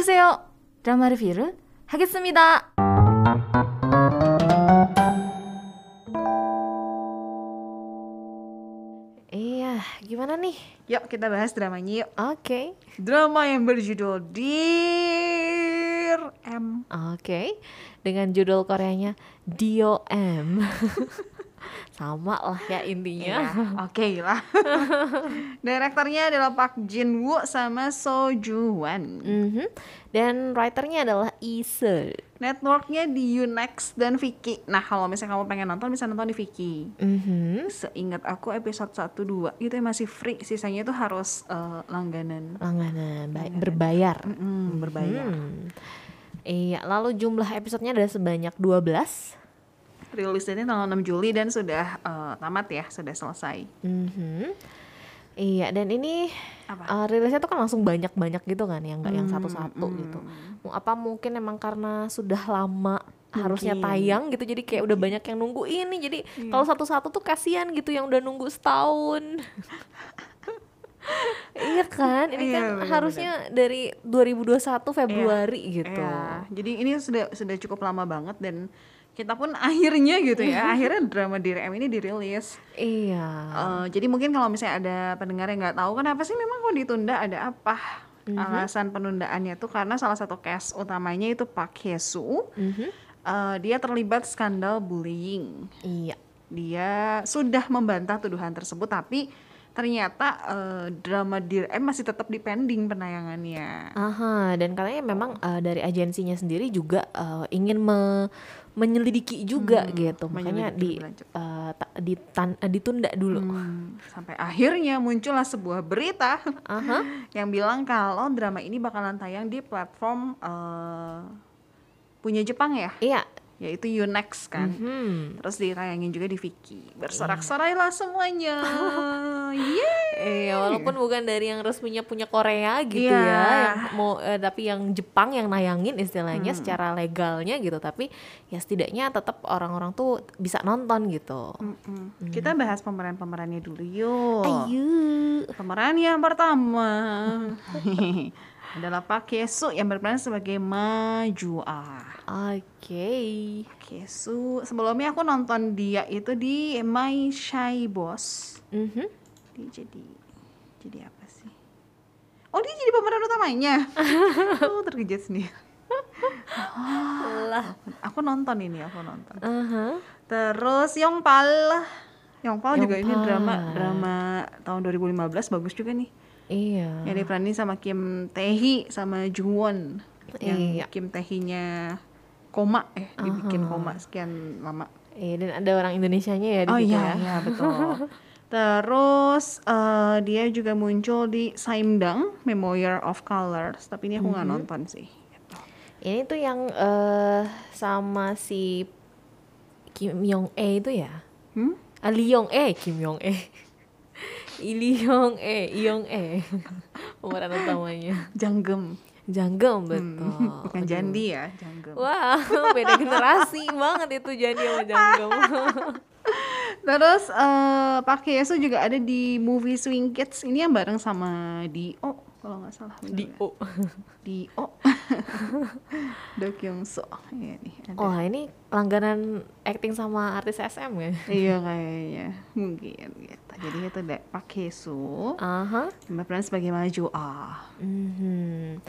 어서오세요. 드라마 리뷰를 하겠습니다. Iya, gimana nih? Yuk kita bahas dramanya yuk. Oke. Drama yang berjudul Dear M. Oke. Dengan judul Koreanya Dio M. Sama lah ya intinya. Iya, Oke lah. Direkturnya adalah Park Jin Woo sama So Joo Wan. Mhm. Dan writernya adalah Lee Se. Networknya di Unext dan Viki. Nah kalau misalnya kamu pengen nonton bisa nonton di Viki. Mhm. Seingat aku episode 1 2 itu masih free, sisanya itu harus eh, langganan. Langganan ba- berbayar. Mm, berbayar. Hmm. Iya, lalu jumlah episodenya ada sebanyak 12. Rilis ini tanggal 6 Juli dan sudah eh, tamat ya, sudah selesai. Mhm. Iya, dan ini Apa? uh, rilisnya tuh kan langsung banyak-banyak gitu kan, yang nggak yang Hmm, satu-satu hmm. gitu. Apa mungkin emang karena sudah lama harusnya tayang gitu, jadi kayak udah banyak yang nunggu ini. Jadi Iya. kalau satu-satu tuh kasihan gitu yang udah nunggu setahun. iya kan, ini Iya, kan benar-benar. harusnya dari 2021 Februari gitu. Iya, jadi ini sudah sudah cukup lama banget dan kita pun akhirnya gitu ya, akhirnya drama Dear M ini dirilis. Iya. Eh, jadi mungkin kalau misalnya ada pendengar yang nggak tahu kenapa sih memang kok ditunda ada apa? Mhm. Alasan penundaannya tuh karena salah satu cast utamanya itu Park Hye Soo. Mhm. Eh, dia terlibat skandal bullying. Iya. Dia sudah membantah tuduhan tersebut tapi ternyata eh, drama Dear M masih tetap dipending penayangannya. Aha, dan katanya memang uh, dari agensinya sendiri juga uh, ingin me- menyelidiki juga gitu. Makanya di uh, ta- ditan- uh, ditunda dulu. Hmm, sampai akhirnya muncullah sebuah berita Aha. yang bilang kalau drama ini bakalan tayang di platform eh, punya Jepang ya, Iya. Yaitu Unext kan. Hmm. Terus ditayangin juga di Viki. Bersorak-sorailah semuanya. Yeay. Iya, walaupun bukan dari yang resminya punya Korea gitu Iya. ya, yang mau eh, tapi yang Jepang yang nayangin istilahnya secara legalnya gitu, tapi ya setidaknya tetap orang-orang tuh bisa nonton gitu. Mm-mm. Kita bahas pemeran-pemerannya dulu yuk. Ayo. Pemeran yang pertama adalah Pak Kesu yang berperan sebagai Majua. Oke. Kesu, sebelumnya aku nonton dia itu di My Shy Boss. Mhm. Dia jadi jadi apa sih? Oh dia jadi pemeran utamanya. oh terkejut sendiri. Lah. Aku nonton ini, aku nonton. Aha. Terus Yongpal, Yongpal juga ini drama drama tahun 2015 bagus juga nih. Iya. Yang diperanin sama Kim Tae-hee sama Jungwon. Yang Iya. Kim Tae-hee-nya koma eh dibikin koma sekian lama. Iya, dan ada orang Indonesianya ya di Oh iya, ya. iya betul. Terus eh, dia juga muncul di Saimdang Memoir of Colors, tapi ini aku nggak Mhm. nonton sih. Gitu. Ini tuh yang eh sama si Kim Yong E itu ya? Hmm? Ah, Lee Yong E, Kim Yong E. Lee Yong E, Yong E. Pemeran utamanya. Janggem, Janggem betul. bukan Jandi ya, Janggem. Wah, beda generasi banget itu Jandi sama Janggem. Terus eh Park Hye Soo juga ada di movie Swing Kids. Ini yang bareng sama Dio kalau nggak salah. bener Di ya? O. Dio. Do Kyung Soo. Iya nih. ada. Wah, ini langganan acting sama artis SM ya? Iya kayaknya mungkin gitu. Jadi itu Park Hye Soo. Aha. yang berperan sebagai Maju Ah. Mhm.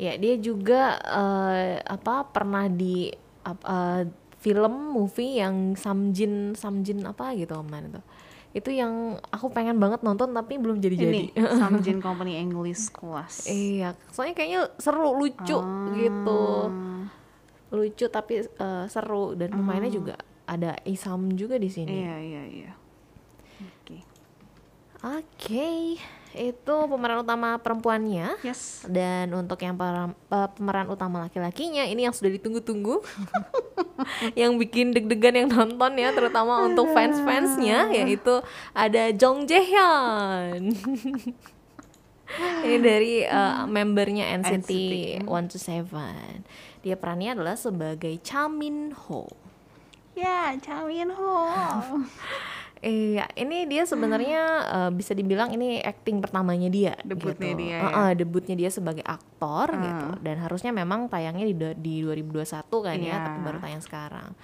Ya dia juga eh, apa pernah di eh, film movie yang Samjin Samjin apa gitu kemarin tuh. Itu yang aku pengen banget nonton tapi belum jadi-jadi. Ini Samjin Company English Class. Iya, soalnya kayaknya seru, lucu gitu. Ah. Lucu tapi eh, seru dan pemainnya juga ada Isam juga di sini. Iya iya iya. Oke. Oke, itu pemeran utama perempuannya. Yes. Dan untuk yang pemeran, eh, pemeran utama laki-lakinya ini yang sudah ditunggu-tunggu, yang bikin deg-degan yang nonton ya, terutama untuk fans-fansnya, yaitu ada Jong Jae Hyun. ini dari eh, membernya NCT 127. Dia perannya adalah sebagai Cha Min Ho. Ya, Cha Min Ho. Iya, ini dia sebenarnya eh, bisa dibilang ini acting pertamanya dia. Debutnya gitu. dia, Eh, ya? eh, debutnya dia sebagai aktor gitu. Dan harusnya memang tayangnya di di 2021 kan ya, Iya. tapi baru tayang sekarang.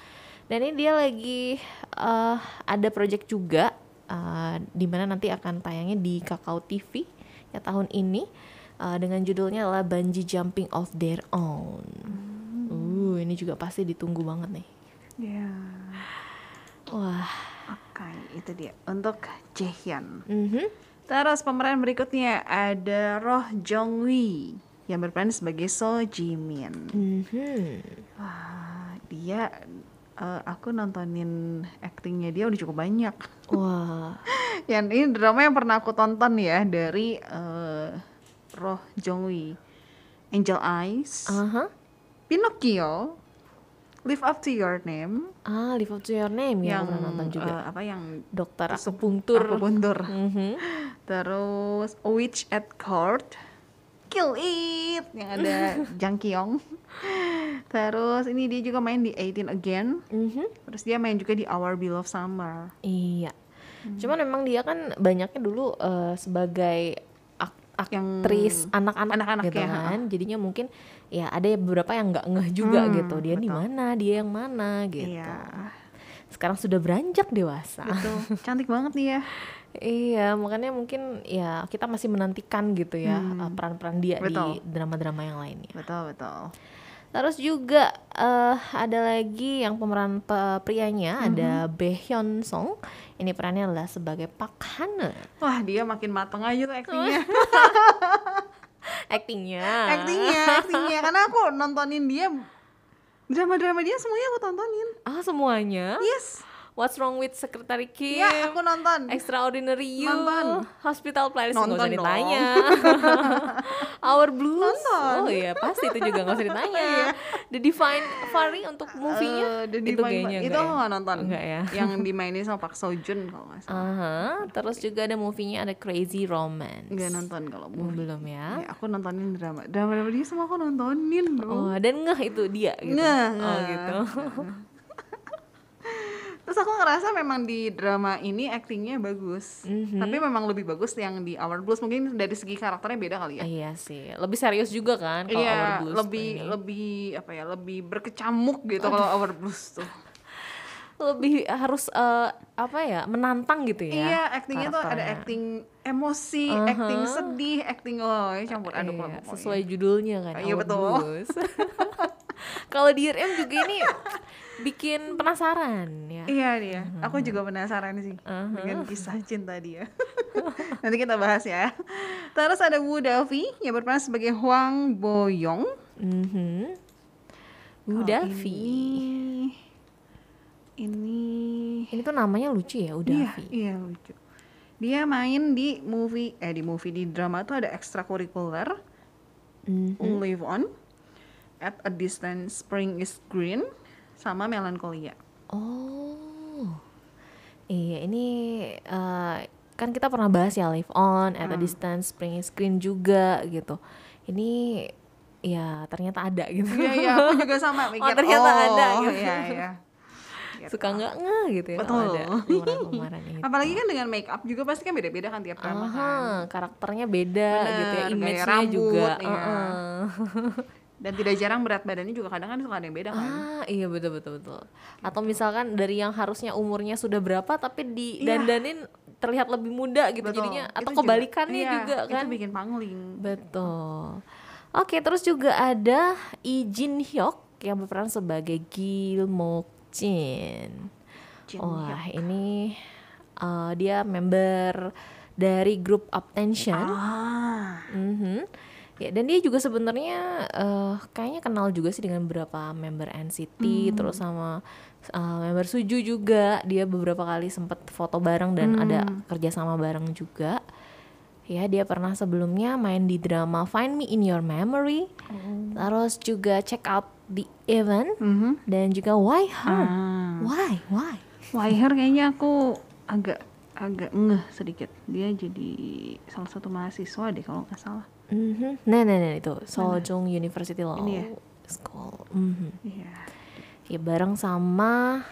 Dan ini dia lagi eh, ada project juga eh, di mana nanti akan tayangnya di Kakao TV ya tahun ini eh, dengan judulnya adalah Bungee Jumping of Their Own. Uh, ini juga pasti ditunggu banget nih. Ya. Wah. Itu dia untuk Jaehyun. mhm. Terus pemeran berikutnya ada Roh Jong Wi yang berperan sebagai So Ji Min. Mhm. Wah, dia eh, aku nontonin aktingnya dia udah cukup banyak. Wah. yang ini drama yang pernah aku tonton ya dari eh, Roh Jong Wi. Angel Eyes, Aha. Pinocchio, Live Up to Your Name, Ah, Live Up to Your Name ya, yang aku pernah nonton juga. eh, apa yang Dokter akupunktur. akupunktur. Mhm. Terus A Witch at Court, Kill It yang ada Jang Kyung. Terus ini dia juga main di 18 Again. Mhm. Terus dia main juga di Our Beloved Summer. Iya. Hmm. Cuman memang dia kan banyaknya dulu eh, sebagai Yang aktris anak-anak anak-anak gitu ya, kan. Jadinya mungkin ya ada beberapa yang nggak ngeh juga Hmm, gitu. Dia di mana, dia yang mana gitu. Iya. Sekarang sudah beranjak dewasa. Betul. Cantik banget nih ya. Iya, makanya mungkin ya kita masih menantikan gitu ya eh, peran-peran dia di Hmm. Betul. drama-drama yang lainnya. Betul, betul. Terus juga eh, ada lagi yang pemeran pe- prianya Mm-hmm. ada Bae Hyun Song. Ini perannya adalah sebagai Park Han. Wah, dia makin mateng aja tuh aktingnya. Actingnya. aktingnya, aktingnya. Karena aku nontonin dia drama-drama dia semuanya aku tontonin. Ah semuanya. Yes. What's wrong with Secretary Kim? Iya, aku nonton. Extraordinary You, Nonton. Hospital Playlist nggak Nonton usah dong. ditanya. Our Blues, Nonton. oh iya pasti itu juga nggak usah ditanya. The Divine Fairy untuk movie-nya Eh, The itu Divine kayaknya itu aku ya? nggak nonton. Enggak ya? Yang dimainin sama Park Seo Joon kalau nggak salah. Aha, terus juga ada movie-nya ada Crazy Romance. Nggak nonton kalau movie. belum ya. Ya, aku nontonin drama. Drama-drama dia semua aku nontonin, Bro. Oh, dan ngeh itu dia gitu. Ngeh, Oh, gitu. Terus aku ngerasa memang di drama ini aktingnya bagus. Mhm. Tapi memang lebih bagus yang di Our Blues. Mungkin dari segi karakternya beda kali ya. Iya sih, lebih serius juga kan kalau Our Iya, Blues lebih ini. lebih apa ya? Lebih berkecamuk gitu kalau Our Blues tuh. lebih harus eh, apa ya menantang gitu ya. Iya, aktingnya tuh ada acting emosi, Aha. acting sedih, acting oh ya campur aduk lah Iya, pokoknya. sesuai judulnya kan. Iya, Our betul. Kalau di RM juga ini bikin penasaran ya. Iya dia, aku juga penasaran sih dengan kisah cinta dia. Nanti kita bahas ya. Terus ada Wu Davi yang berperan sebagai Huang Boyong. Mhm. Kalau Udavi. Ini, ini Ini tuh namanya lucu ya, iya, Udavi. iya lucu. Dia main di movie, eh di movie di drama tuh ada extracurricular, Mhm. Live On, At a Distance, Spring is Green, sama Melancholia. Oh. Iya, ini eh, kan kita pernah bahas ya Live On, At a Hmm. Distance, Spring is Green juga gitu. Ini ya ternyata ada gitu. Iya iya, aku juga sama mikir. ternyata ada gitu. Iya iya. Gitu. Suka nggak ngeh gitu ya kalau Betul. ada pemeran-pemeran itu. Apalagi kan dengan make up juga pasti kan beda-beda kan tiap drama kan. Karakternya beda Bener, gitu ya, image-nya juga. iya. Heeh. Dan tidak jarang berat badannya juga kadang kan suka ada yang beda kan. Ah, iya betul betul betul. Atau misalkan dari yang harusnya umurnya sudah berapa tapi Iya. didandanin terlihat lebih muda gitu Betul. jadinya atau Itu juga- kebalikannya iya, juga kan. Itu bikin pangling. Betul. Oke, terus juga ada Lee Jin Hyuk yang berperan sebagai Gil Mok Jin. Wah, ini uh, dia member dari grup Uptension. Ah. Mhm. Ya, dan dia juga sebenarnya eh, kayaknya kenal juga sih dengan beberapa member NCT, terus sama eh, member Suju juga. Dia beberapa kali sempat foto bareng dan ada kerjasama bareng juga. Ya, dia pernah sebelumnya main di drama Find Me in Your Memory. Terus juga check out The Event Mhm. dan juga Why Her? Ah. Why? Why? Waiher kayaknya aku agak agak ngeh sedikit. Dia jadi salah satu mahasiswa deh kalau nggak salah. Mhm. Nah, nah, nah itu Sojong University Law Ini ya? School. Mhm. Iya. Ya bareng sama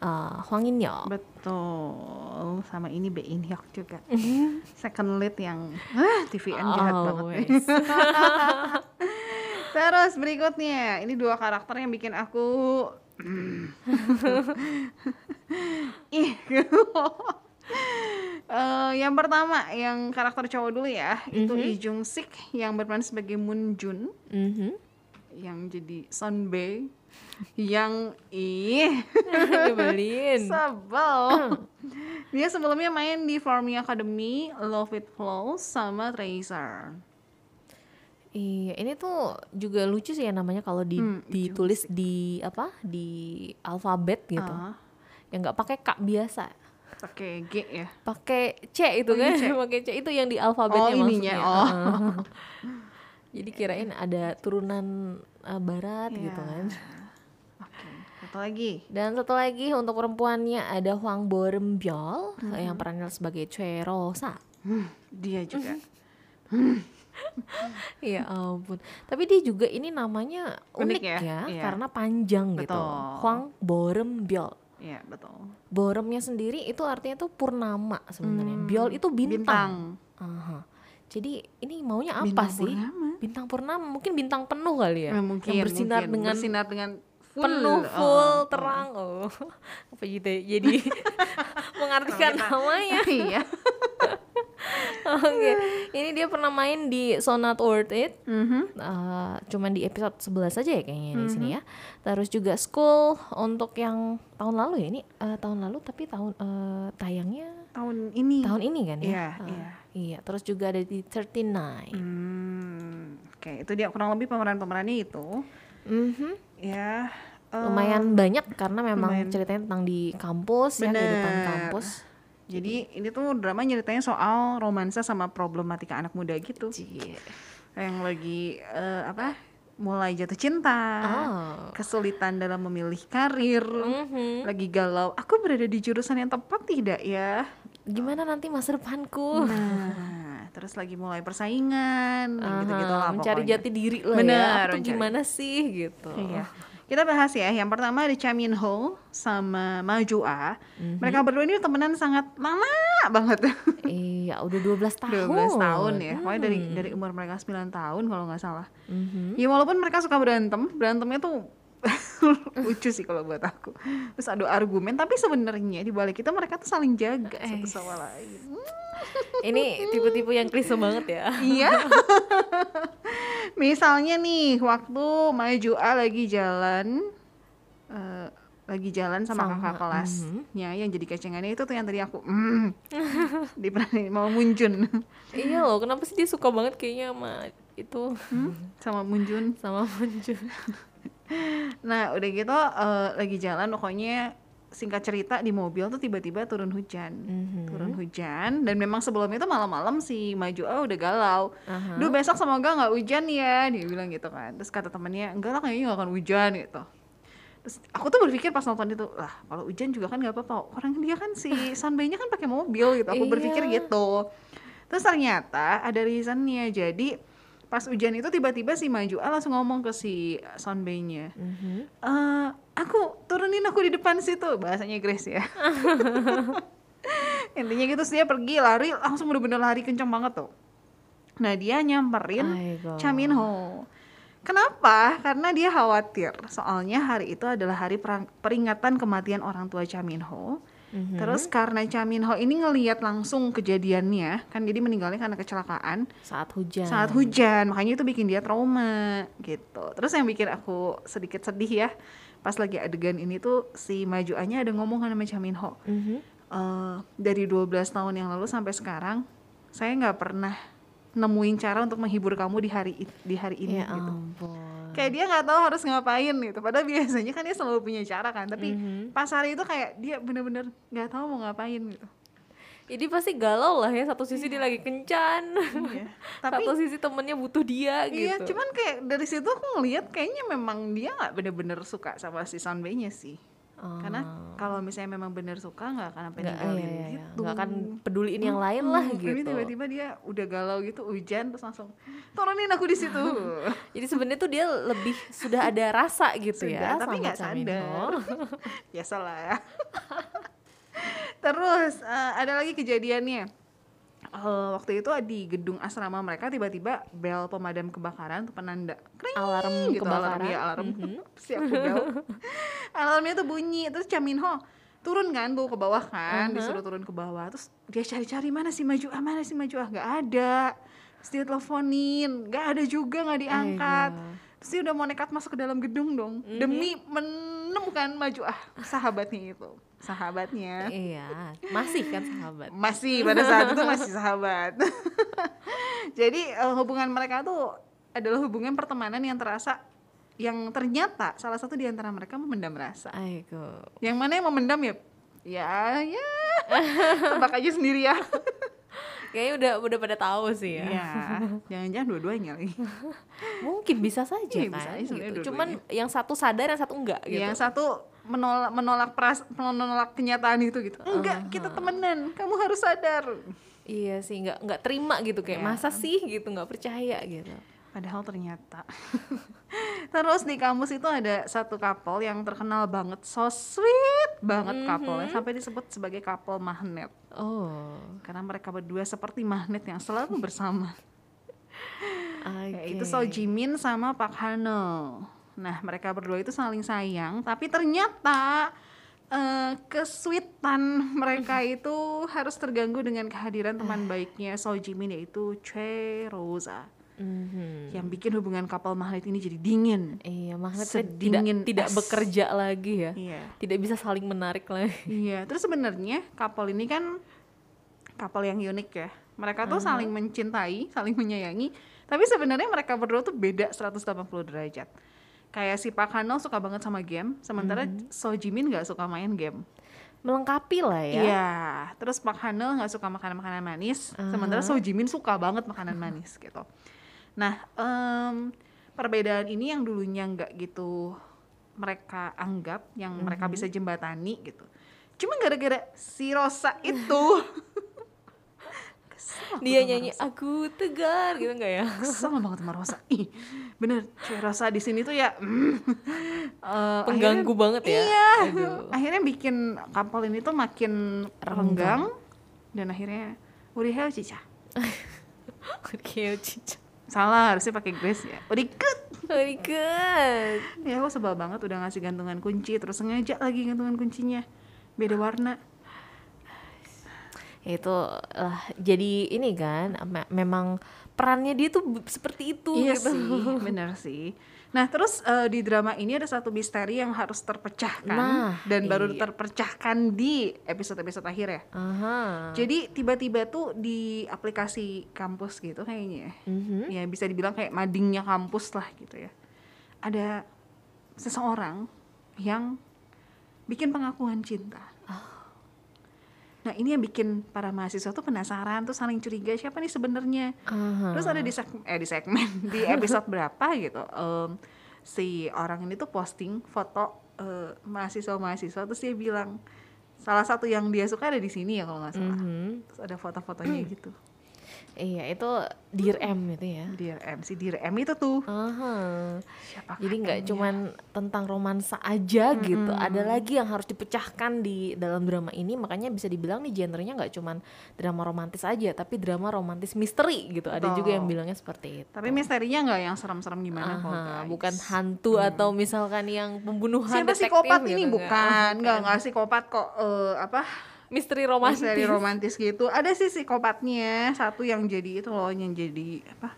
eh, Hwang In. Betul, sama ini Bae In Hyuk juga. Second lead yang ah, TVN jahat banget. nih. Always. Terus berikutnya, ini dua karakter yang bikin aku ih. Eh, yang pertama, yang karakter cowok dulu ya, itu Lee Jung Sik yang berperan sebagai Moon Jun, Mhm. yang jadi Son Bae, yang ih. Nyebelin. sebel. Dia sebelumnya main di For Me Academy, Love It Flows, sama Tracer. Iya, ini tuh juga lucu sih ya namanya kalau di, Hmm, ditulis di apa? Di alfabet gitu, Ah, yang nggak pakai k biasa, pakai G ya. pakai c itu Oh, kan, pakai c itu yang di alfabetnya Oh, ininya, maksudnya. oh. Jadi kirain ada turunan eh, barat Iya. gitu kan. Oke, satu lagi. Dan satu lagi untuk perempuannya ada Hwang Borembyol Mm-hmm. yang perannya sebagai Choi Rosa. Hmm, dia juga. Ya ampun. Tapi dia juga ini namanya Unik unik, ya? ya, Iya. karena panjang gitu. Betul. Hwang Borembyol. Iya, betul. Boremnya sendiri itu artinya tuh purnama sebenarnya. Hmm, Byol itu bintang. Bintang. Aha. Jadi ini maunya apa Bintang sih? purnama. Bintang purnama, mungkin bintang penuh kali ya. Eh, mungkin, yang bersinar mungkin. dengan bersinar dengan full. penuh Oh, full oh. terang. Oh. Apa gitu ya? Jadi mengartikan namanya. Iya. Oke. Ini dia pernah main di So Not Worth It. Mhm. Eh, cuman di episode 11 aja ya kayaknya di sini Mm-hmm. ya. Terus juga School untuk yang tahun lalu ya ini eh, tahun lalu tapi tahun eh, tayangnya Tahun ini. tahun ini kan ya. Iya, Eh, iya. Iya, terus juga ada di 39. Hmm, Oke, itu dia kurang lebih pemeran-pemerannya itu. Mhm. Ya. eh, Lumayan banyak karena memang lumayan. ceritanya tentang di kampus ya, kehidupan Bener. kampus. Jadi ini tuh drama ceritanya soal romansa sama problematika anak muda gitu. Cie. Yang lagi eh, apa? Mulai jatuh cinta. Oh. Kesulitan dalam memilih karir. Mhm. Lagi galau. Aku berada di jurusan yang tepat tidak ya? Gimana nanti masa depanku? Nah, terus lagi mulai persaingan, Aha, gitu-gitu lah mencari pokoknya. jati diri lah Bener, ya. Gimana sih gitu. Iya. Kita bahas ya. Yang pertama ada Cha Min Ho sama Ma Ju A. Mhm. Mereka berdua ini temenan sangat lama banget. Iya, udah 12 tahun. 12 tahun ya. Pokoknya dari Hmm. dari umur mereka 9 tahun kalau nggak salah. Mhm. Ya walaupun mereka suka berantem, berantemnya tuh lucu sih kalau buat aku. Terus adu argumen, tapi sebenarnya di balik itu mereka tuh saling jaga satu Eh. sama lain. Ini tipe-tipe yang klise banget ya. Iya. Misalnya nih, waktu Maju A lagi jalan eh, lagi jalan sama, Sama, kakak mhm. kelasnya yang jadi kecengannya itu tuh yang tadi aku mm, diperanin mau Munjun iya loh, kenapa sih dia suka banget kayaknya sama itu Hmm? sama Munjun. sama Munjun. Nah, udah gitu eh, lagi jalan pokoknya singkat cerita di mobil tuh tiba-tiba turun hujan. Mhm. Turun hujan dan memang sebelumnya itu malam-malam si Maju A udah galau. Aha. Duh besok semoga nggak hujan ya dia bilang gitu kan terus kata temannya enggak lah kayaknya nggak akan hujan gitu terus aku tuh berpikir pas nonton itu lah kalau hujan juga kan nggak apa-apa orang dia kan si sunbay-nya kan pakai mobil gitu aku berpikir Iya. gitu terus ternyata ada reasonnya jadi pas hujan itu tiba-tiba si Maju A langsung ngomong ke si sunbay-nya Mhm. "Eh, aku turunin aku di depan situ bahasanya Grace ya. Intinya gitu sih dia pergi lari langsung bener-bener lari kenceng banget tuh. Nah dia nyamperin Aigo. Cha Min Ho. Kenapa? Karena dia khawatir. Soalnya hari itu adalah hari perang- peringatan kematian orang tua Cha Mhm. terus karena Cha Min Ho ini ngeliat langsung kejadiannya kan jadi meninggalnya karena kecelakaan saat hujan. saat hujan makanya itu bikin dia trauma gitu terus yang bikin aku sedikit sedih ya pas lagi adegan ini tuh si majuannya ada ngomong sama Cha Min Ho Mhm. "Eh, dari 12 tahun yang lalu sampai sekarang saya nggak pernah nemuin cara untuk menghibur kamu di hari di hari ini Ya gitu ampun. kayak dia nggak tahu harus ngapain gitu padahal biasanya kan dia selalu punya cara kan tapi Mhm. pas hari itu kayak dia bener-bener nggak tahu mau ngapain gitu Jadi pasti galau lah ya satu sisi dia lagi kencan. iya. tapi satu sisi temennya butuh dia Iya, gitu. cuman kayak dari situ aku ngelihat kayaknya memang dia nggak bener-bener suka sama si Sunbay-nya sih. Karena kalau misalnya memang benar suka nggak akan sampai ninggalin iya, iya, iya. gitu. nggak akan peduliin yang lain lah Hmm, Ini gitu tiba-tiba dia udah galau gitu hujan terus langsung turunin aku di situ. jadi sebenarnya tuh dia lebih sudah ada rasa gitu Sudah, ya tapi nggak sadar. Biasalah ya. Terus eh, ada lagi kejadiannya. Eh, waktu itu di gedung asrama mereka tiba-tiba bel pemadam kebakaran tuh penanda. Kring! Alarm gitu alarm kebakaran. ya alarm. Mhm. siap bel alarmnya tuh bunyi terus Chaminho turun kan tuh ke bawah kan Mhm. disuruh turun ke bawah. Terus dia cari-cari mana sih maju ah mana sih maju ah nggak ada. Terus dia teleponin nggak ada juga nggak diangkat. Aigoo. terus dia udah mau nekat masuk ke dalam gedung dong. Mhm. demi menemukan maju. Ah sahabatnya itu. Sahabatnya. Iya masih kan sahabat. Masih pada saat itu masih sahabat. Jadi eh, hubungan mereka tuh adalah hubungan pertemanan yang terasa yang ternyata salah satu di antara mereka memendam rasa. Aiko. Yang mana yang memendam ya? Ya ya. Tebak aja sendiri ya kayaknya udah udah pada tahu sih ya. Ya jangan-jangan dua-duanya lagi. Mungkin bisa saja Iya, kan bisa aja gitu. dua-duanya. cuman yang satu sadar yang satu enggak gitu. yang satu menolak menolak peras menolak kenyataan itu gitu. Enggak kita temenan. Kamu harus sadar. Iya sih nggak nggak terima gitu. Kayak Iya. masa sih gitu nggak percaya gitu. Padahal ternyata. Terus di kampus itu ada satu couple yang terkenal banget, so sweet banget couple sampai disebut sebagai couple magnet. oh Karena mereka berdua seperti magnet yang selalu bersama. oke Yaitu So Jimin sama Park Hano. Nah, mereka berdua itu saling sayang, tapi ternyata eh kesweetan mereka itu harus terganggu dengan kehadiran teman baiknya So Jimin yaitu Choi Rosa. Mhm. yang bikin hubungan couple magnet ini jadi dingin. iya Sedingin tidak tidak es. bekerja lagi ya Iya. tidak bisa saling menarik lagi Iya, terus sebenarnya couple ini kan couple yang unik ya. Mereka tuh saling mencintai, saling menyayangi, tapi sebenarnya mereka berdua tuh beda 180 derajat. Kayak si Park Hano suka banget sama game, sementara So Jimin nggak suka main game. melengkapi lah ya Iya, terus Park Hano nggak suka makanan-makanan manis, sementara So Jimin suka banget makanan manis gitu. Nah, em, perbedaan ini yang dulunya nggak gitu mereka anggap, yang mereka bisa jembatani gitu. Cuma gara-gara si Rosa itu, kesel dia sama nyanyi Rosa. aku tegar gitu nggak ya kesel banget sama Rosa. Ih, bener, cuy Rosa di sini tuh ya mm, eh, pengganggu akhirnya- banget ya Iya, Aduh. akhirnya bikin couple ini tuh makin renggang dan akhirnya udah hell cica. Kayak cica Salah, harusnya pakai grace ya. Very good Ya aku sebel banget udah ngasih gantungan kunci terus sengaja lagi gantungan kuncinya beda warna. itu lah jadi ini kan me- memang perannya dia tuh seperti itu iya gitu sih, bener sih. Nah terus eh, di drama ini ada satu misteri yang harus terpecahkan Nah, dan baru iya. terpecahkan di episode-episode akhir ya. Aha. Jadi tiba-tiba tuh di aplikasi kampus gitu kayaknya, ya. Mhm. ya bisa dibilang kayak madingnya kampus lah gitu ya. Ada seseorang yang bikin pengakuan cinta. Nah ini yang bikin para mahasiswa tuh penasaran, tuh saling curiga siapa nih sebenarnya. Aha. Terus ada di segmen, eh di segmen di episode berapa gitu, em, si orang ini tuh posting foto eh, mahasiswa-mahasiswa terus dia bilang salah satu yang dia suka ada di sini ya kalau nggak salah. Mhm. Terus ada foto-fotonya gitu. Iya itu Dear M itu ya. Dear M, si Dear M itu tuh. Siapa Jadi nggak cuman tentang romansa aja gitu, ada lagi yang harus dipecahkan di dalam drama ini. Makanya bisa dibilang nih genrenya nggak cuman drama romantis aja, tapi drama romantis misteri gitu. Ada juga yang bilangnya seperti itu. Tapi misterinya nggak yang serem-serem gimana kok Aha, guys. bukan hantu atau misalkan yang pembunuhan Siapa detektif psikopat gitu, ini bukan, nggak nggak psikopat kok eh, apa Misteri romantis. misteri romantis gitu. Ada sih psikopatnya satu yang jadi itu loh yang jadi apa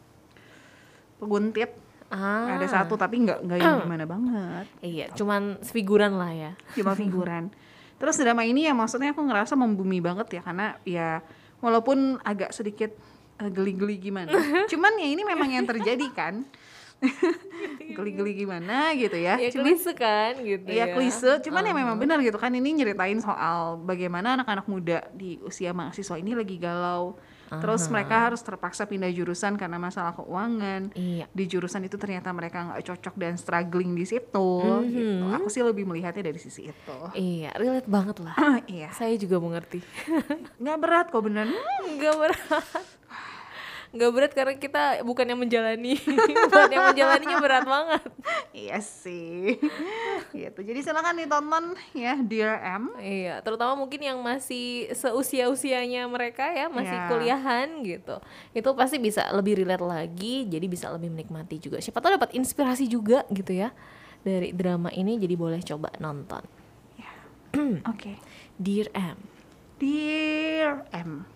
peguntit. Ah, Ada satu tapi nggak nggak yang gimana banget, Iya, cuman figuran lah ya. cuma figuran. Terus drama ini ya maksudnya aku ngerasa membumi banget ya karena ya walaupun agak sedikit eh, geli-geli gimana. Cuman ya ini memang yang terjadi kan. geli-geli gimana gitu ya. ya Cuman- klise kan gitu Iya ya klise, cuman ya memang benar gitu kan ini nyeritain soal bagaimana anak-anak muda di usia mahasiswa ini lagi galau. Terus mereka harus terpaksa pindah jurusan karena masalah keuangan. iya Di jurusan itu ternyata mereka nggak cocok dan struggling di situ. gitu. Aku sih lebih melihatnya dari sisi itu. iya relate banget lah iya, saya juga mengerti nggak berat kok beneran. nggak berat nggak berat karena kita bukan yang menjalani bukan yang menjalaninya berat banget iya sih. gitu. Jadi silakan ditonton ya Dear M. Iya, terutama mungkin yang masih seusia-usianya mereka ya, masih Iya. kuliahan gitu. Itu pasti bisa lebih relate lagi, jadi bisa lebih menikmati juga. Siapa tahu dapat inspirasi juga gitu ya dari drama ini, jadi boleh coba nonton. Oke. Dear M. Dear M.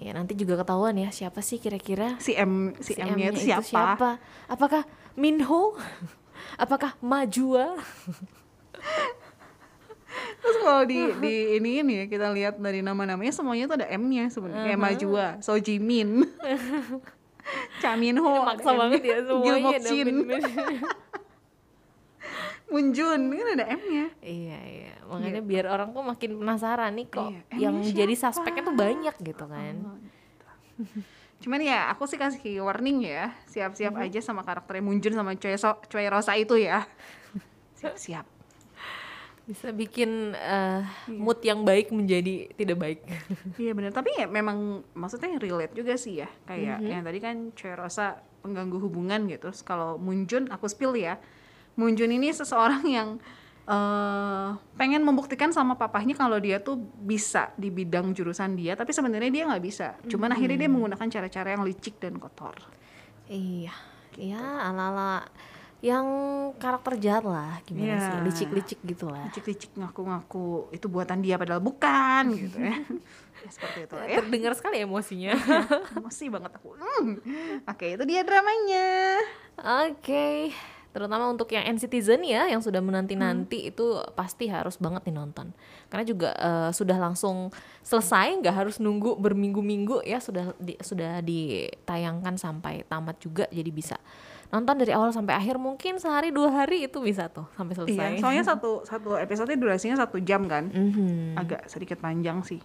Ya, nanti juga ketahuan ya siapa sih kira-kira Si M si, si M-nya M-nya itu siapa? Apakah Minho? Apakah Majua? Terus kalau di di ini ini ya kita lihat dari nama-namanya semuanya tuh ada M-nya sebenarnya. Kayak Majua, So Jimin, Cha Minho, Maksa banget ya semuanya Jin, Moonjun, kan ada M-nya. Iya iya, makanya biar orang tuh makin penasaran nih kok Iya, yang emangnya jadi siapa? suspeknya tuh banyak gitu kan. Cuman ya aku sih kasih warning ya, siap-siap Mhm. aja sama karakternya Moonjun sama Choi, so Choi Rosa itu ya. Siap-siap. Bisa bikin eh, Iya. mood yang baik menjadi tidak baik. Iya benar, tapi ya memang maksudnya relate juga sih ya. Kayak Mhm. yang tadi kan Choi Rosa pengganggu hubungan gitu. Terus kalau Moonjun aku spill ya. Moonjun ini seseorang yang eh pengen membuktikan sama papahnya kalau dia tuh bisa di bidang jurusan dia, tapi sebenarnya dia nggak bisa. Cuman akhirnya Mhm. dia menggunakan cara-cara yang licik dan kotor. iya, Gitu. ya ala-ala yang karakter jahat lah, gimana Iya. sih, licik-licik gitu lah. Licik-licik ngaku-ngaku itu buatan dia padahal bukan gitu ya. ya seperti itu ya. Terdengar sekali emosinya. Emosi banget aku. Hmm. Oke, itu dia dramanya. Oke, terutama untuk yang N-Citizen ya, yang sudah Hmm. menanti-nanti itu pasti harus banget ditonton. Karena juga eh, sudah langsung selesai, nggak harus nunggu berminggu-minggu ya, sudah di, sudah ditayangkan sampai tamat juga, jadi bisa nonton dari awal sampai akhir mungkin sehari dua hari itu bisa tuh sampai selesai. Iya, soalnya satu satu episode durasinya satu jam kan, Mhm. agak sedikit panjang sih.